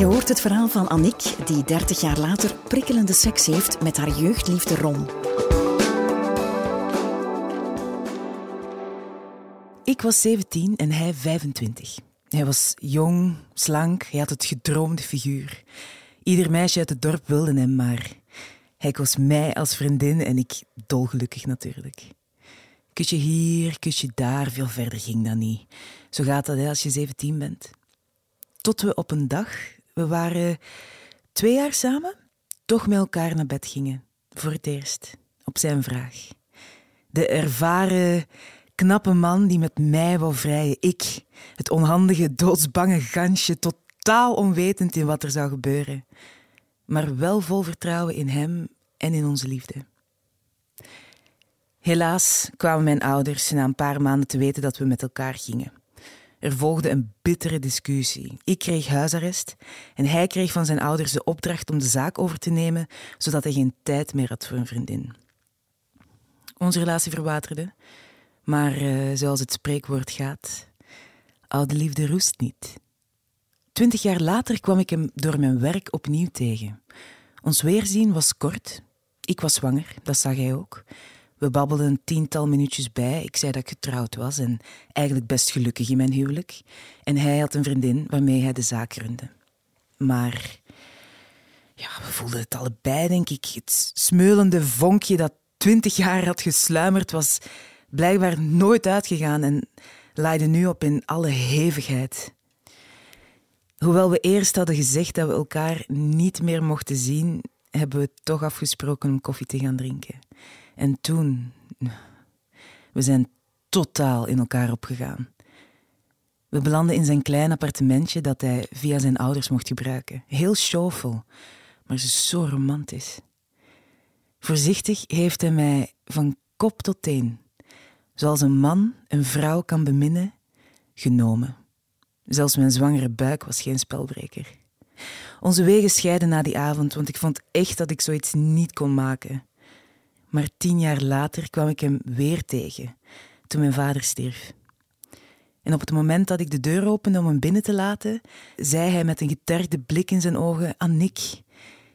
Je hoort het verhaal van Annick, die 30 jaar later prikkelende seks heeft met haar jeugdliefde Ron. Ik was 17 en hij 25. Hij was jong, slank, hij had het gedroomde figuur. Ieder meisje uit het dorp wilde hem, maar hij koos mij als vriendin en ik dolgelukkig natuurlijk. Kusje hier, kusje daar, veel verder ging dat niet. Zo gaat dat als je 17 bent. Tot we op een dag, we waren twee jaar samen, toch met elkaar naar bed gingen. Voor het eerst, op zijn vraag. De ervaren, knappe man die met mij wou vrijen. Ik, het onhandige, doodsbange gansje, totaal onwetend in wat er zou gebeuren. Maar wel vol vertrouwen in hem en in onze liefde. Helaas kwamen mijn ouders na een paar maanden te weten dat we met elkaar gingen. Er volgde een bittere discussie. Ik kreeg huisarrest en hij kreeg van zijn ouders de opdracht om de zaak over te nemen, zodat hij geen tijd meer had voor een vriendin. Onze relatie verwaterde, maar uh, zoals het spreekwoord gaat, oude liefde roest niet. Twintig jaar later kwam ik hem door mijn werk opnieuw tegen. Ons weerzien was kort. Ik was zwanger, dat zag hij ook. We babbelden een tiental minuutjes bij. Ik zei dat ik getrouwd was en eigenlijk best gelukkig in mijn huwelijk. En hij had een vriendin waarmee hij de zaak runde. Maar ja, we voelden het allebei, denk ik. Het smeulende vonkje dat twintig jaar had gesluimerd was blijkbaar nooit uitgegaan en laaide nu op in alle hevigheid. Hoewel we eerst hadden gezegd dat we elkaar niet meer mochten zien, hebben we toch afgesproken om koffie te gaan drinken. En toen. We zijn totaal in elkaar opgegaan. We belanden in zijn klein appartementje dat hij via zijn ouders mocht gebruiken. Heel showvol, maar zo romantisch. Voorzichtig heeft hij mij van kop tot teen, zoals een man een vrouw kan beminnen, genomen. Zelfs mijn zwangere buik was geen spelbreker. Onze wegen scheiden na die avond, want ik vond echt dat ik zoiets niet kon maken. Maar tien jaar later kwam ik hem weer tegen, toen mijn vader stierf. En op het moment dat ik de deur opende om hem binnen te laten, zei hij met een getergde blik in zijn ogen: Annick,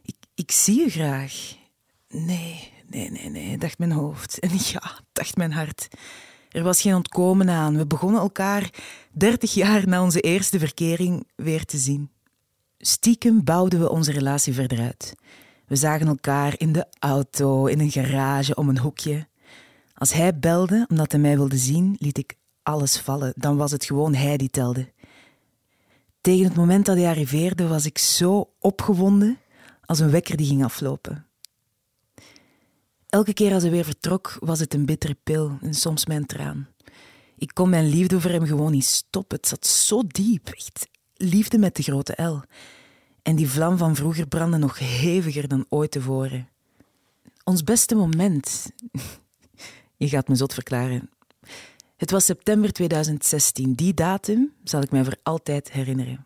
ik, ik zie je graag. Nee, nee, nee, nee, dacht mijn hoofd. En ja, dacht mijn hart. Er was geen ontkomen aan. We begonnen elkaar dertig jaar na onze eerste verkering weer te zien. Stiekem bouwden we onze relatie verder uit. We zagen elkaar in de auto, in een garage, om een hoekje. Als hij belde omdat hij mij wilde zien, liet ik alles vallen. Dan was het gewoon hij die telde. Tegen het moment dat hij arriveerde was ik zo opgewonden als een wekker die ging aflopen. Elke keer als hij weer vertrok, was het een bittere pil en soms mijn traan. Ik kon mijn liefde voor hem gewoon niet stoppen. Het zat zo diep. Echt liefde met de grote L. En die vlam van vroeger brandde nog heviger dan ooit tevoren. Ons beste moment. Je gaat me zot verklaren. Het was september 2016. Die datum zal ik mij voor altijd herinneren.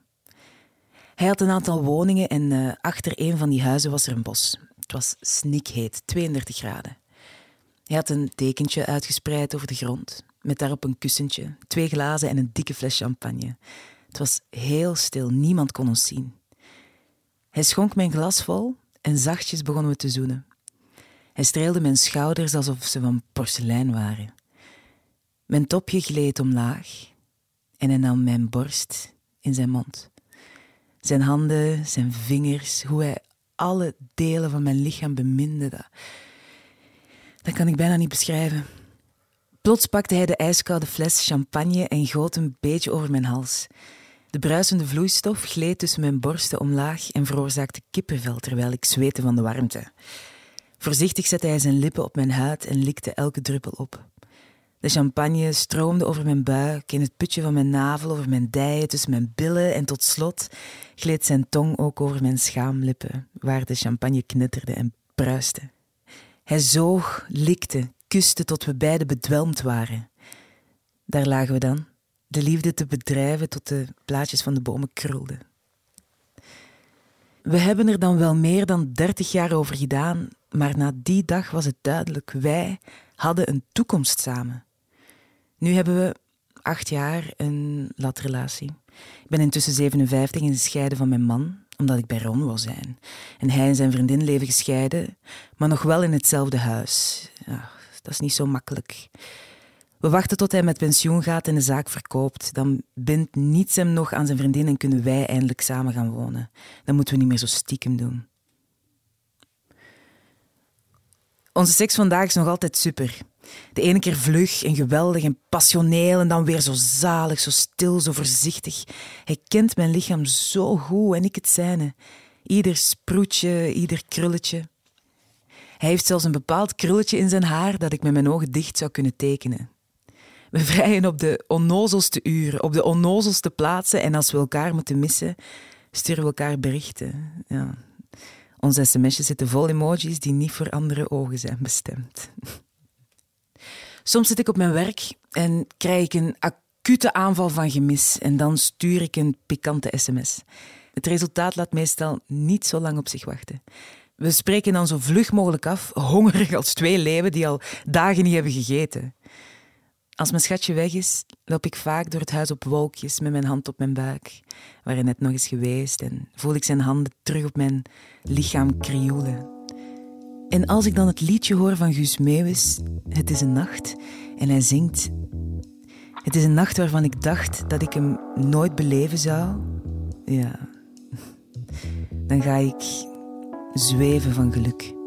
Hij had een aantal woningen en uh, achter een van die huizen was er een bos. Het was snikheet, 32 graden. Hij had een dekentje uitgespreid over de grond, met daarop een kussentje, twee glazen en een dikke fles champagne. Het was heel stil, niemand kon ons zien. Hij schonk mijn glas vol en zachtjes begonnen we te zoenen. Hij streelde mijn schouders alsof ze van porselein waren. Mijn topje gleed omlaag en hij nam mijn borst in zijn mond. Zijn handen, zijn vingers, hoe hij alle delen van mijn lichaam beminde, dat, dat kan ik bijna niet beschrijven. Plots pakte hij de ijskoude fles champagne en goot een beetje over mijn hals. De bruisende vloeistof gleed tussen mijn borsten omlaag en veroorzaakte kippenvel terwijl ik zweette van de warmte. Voorzichtig zette hij zijn lippen op mijn huid en likte elke druppel op. De champagne stroomde over mijn buik, in het putje van mijn navel, over mijn dijen, tussen mijn billen en tot slot gleed zijn tong ook over mijn schaamlippen, waar de champagne knitterde en bruiste. Hij zoog, likte, kuste tot we beiden bedwelmd waren. Daar lagen we dan, de liefde te bedrijven tot de blaadjes van de bomen krulden. We hebben er dan wel meer dan dertig jaar over gedaan, maar na die dag was het duidelijk, wij hadden een toekomst samen. Nu hebben we acht jaar een latrelatie. Ik ben intussen 57 en gescheiden van mijn man, omdat ik bij Ron wil zijn. En hij en zijn vriendin leven gescheiden, maar nog wel in hetzelfde huis. Dat is niet zo makkelijk. We wachten tot hij met pensioen gaat en de zaak verkoopt. Dan bindt niets hem nog aan zijn vriendin en kunnen wij eindelijk samen gaan wonen. Dan moeten we niet meer zo stiekem doen. Onze seks vandaag is nog altijd super. De ene keer vlug en geweldig en passioneel en dan weer zo zalig, zo stil, zo voorzichtig. Hij kent mijn lichaam zo goed en ik het zijne. Ieder sproetje, ieder krulletje. Hij heeft zelfs een bepaald krulletje in zijn haar dat ik met mijn ogen dicht zou kunnen tekenen. We vrijen op de onnozelste uren, op de onnozelste plaatsen en als we elkaar moeten missen, sturen we elkaar berichten. Ja. Onze sms'jes zitten vol emojis die niet voor andere ogen zijn bestemd. Soms zit ik op mijn werk en krijg ik een acute aanval van gemis en dan stuur ik een pikante sms. Het resultaat laat meestal niet zo lang op zich wachten. We spreken dan zo vlug mogelijk af, hongerig als twee leeuwen die al dagen niet hebben gegeten. Als mijn schatje weg is, loop ik vaak door het huis op wolkjes met mijn hand op mijn buik, waar hij net nog is geweest, en voel ik zijn handen terug op mijn lichaam krioelen. En als ik dan het liedje hoor van Guus Meeuwis, Het is een nacht, en hij zingt... Het is een nacht waarvan ik dacht dat ik hem nooit beleven zou. Ja, dan ga ik zweven van geluk.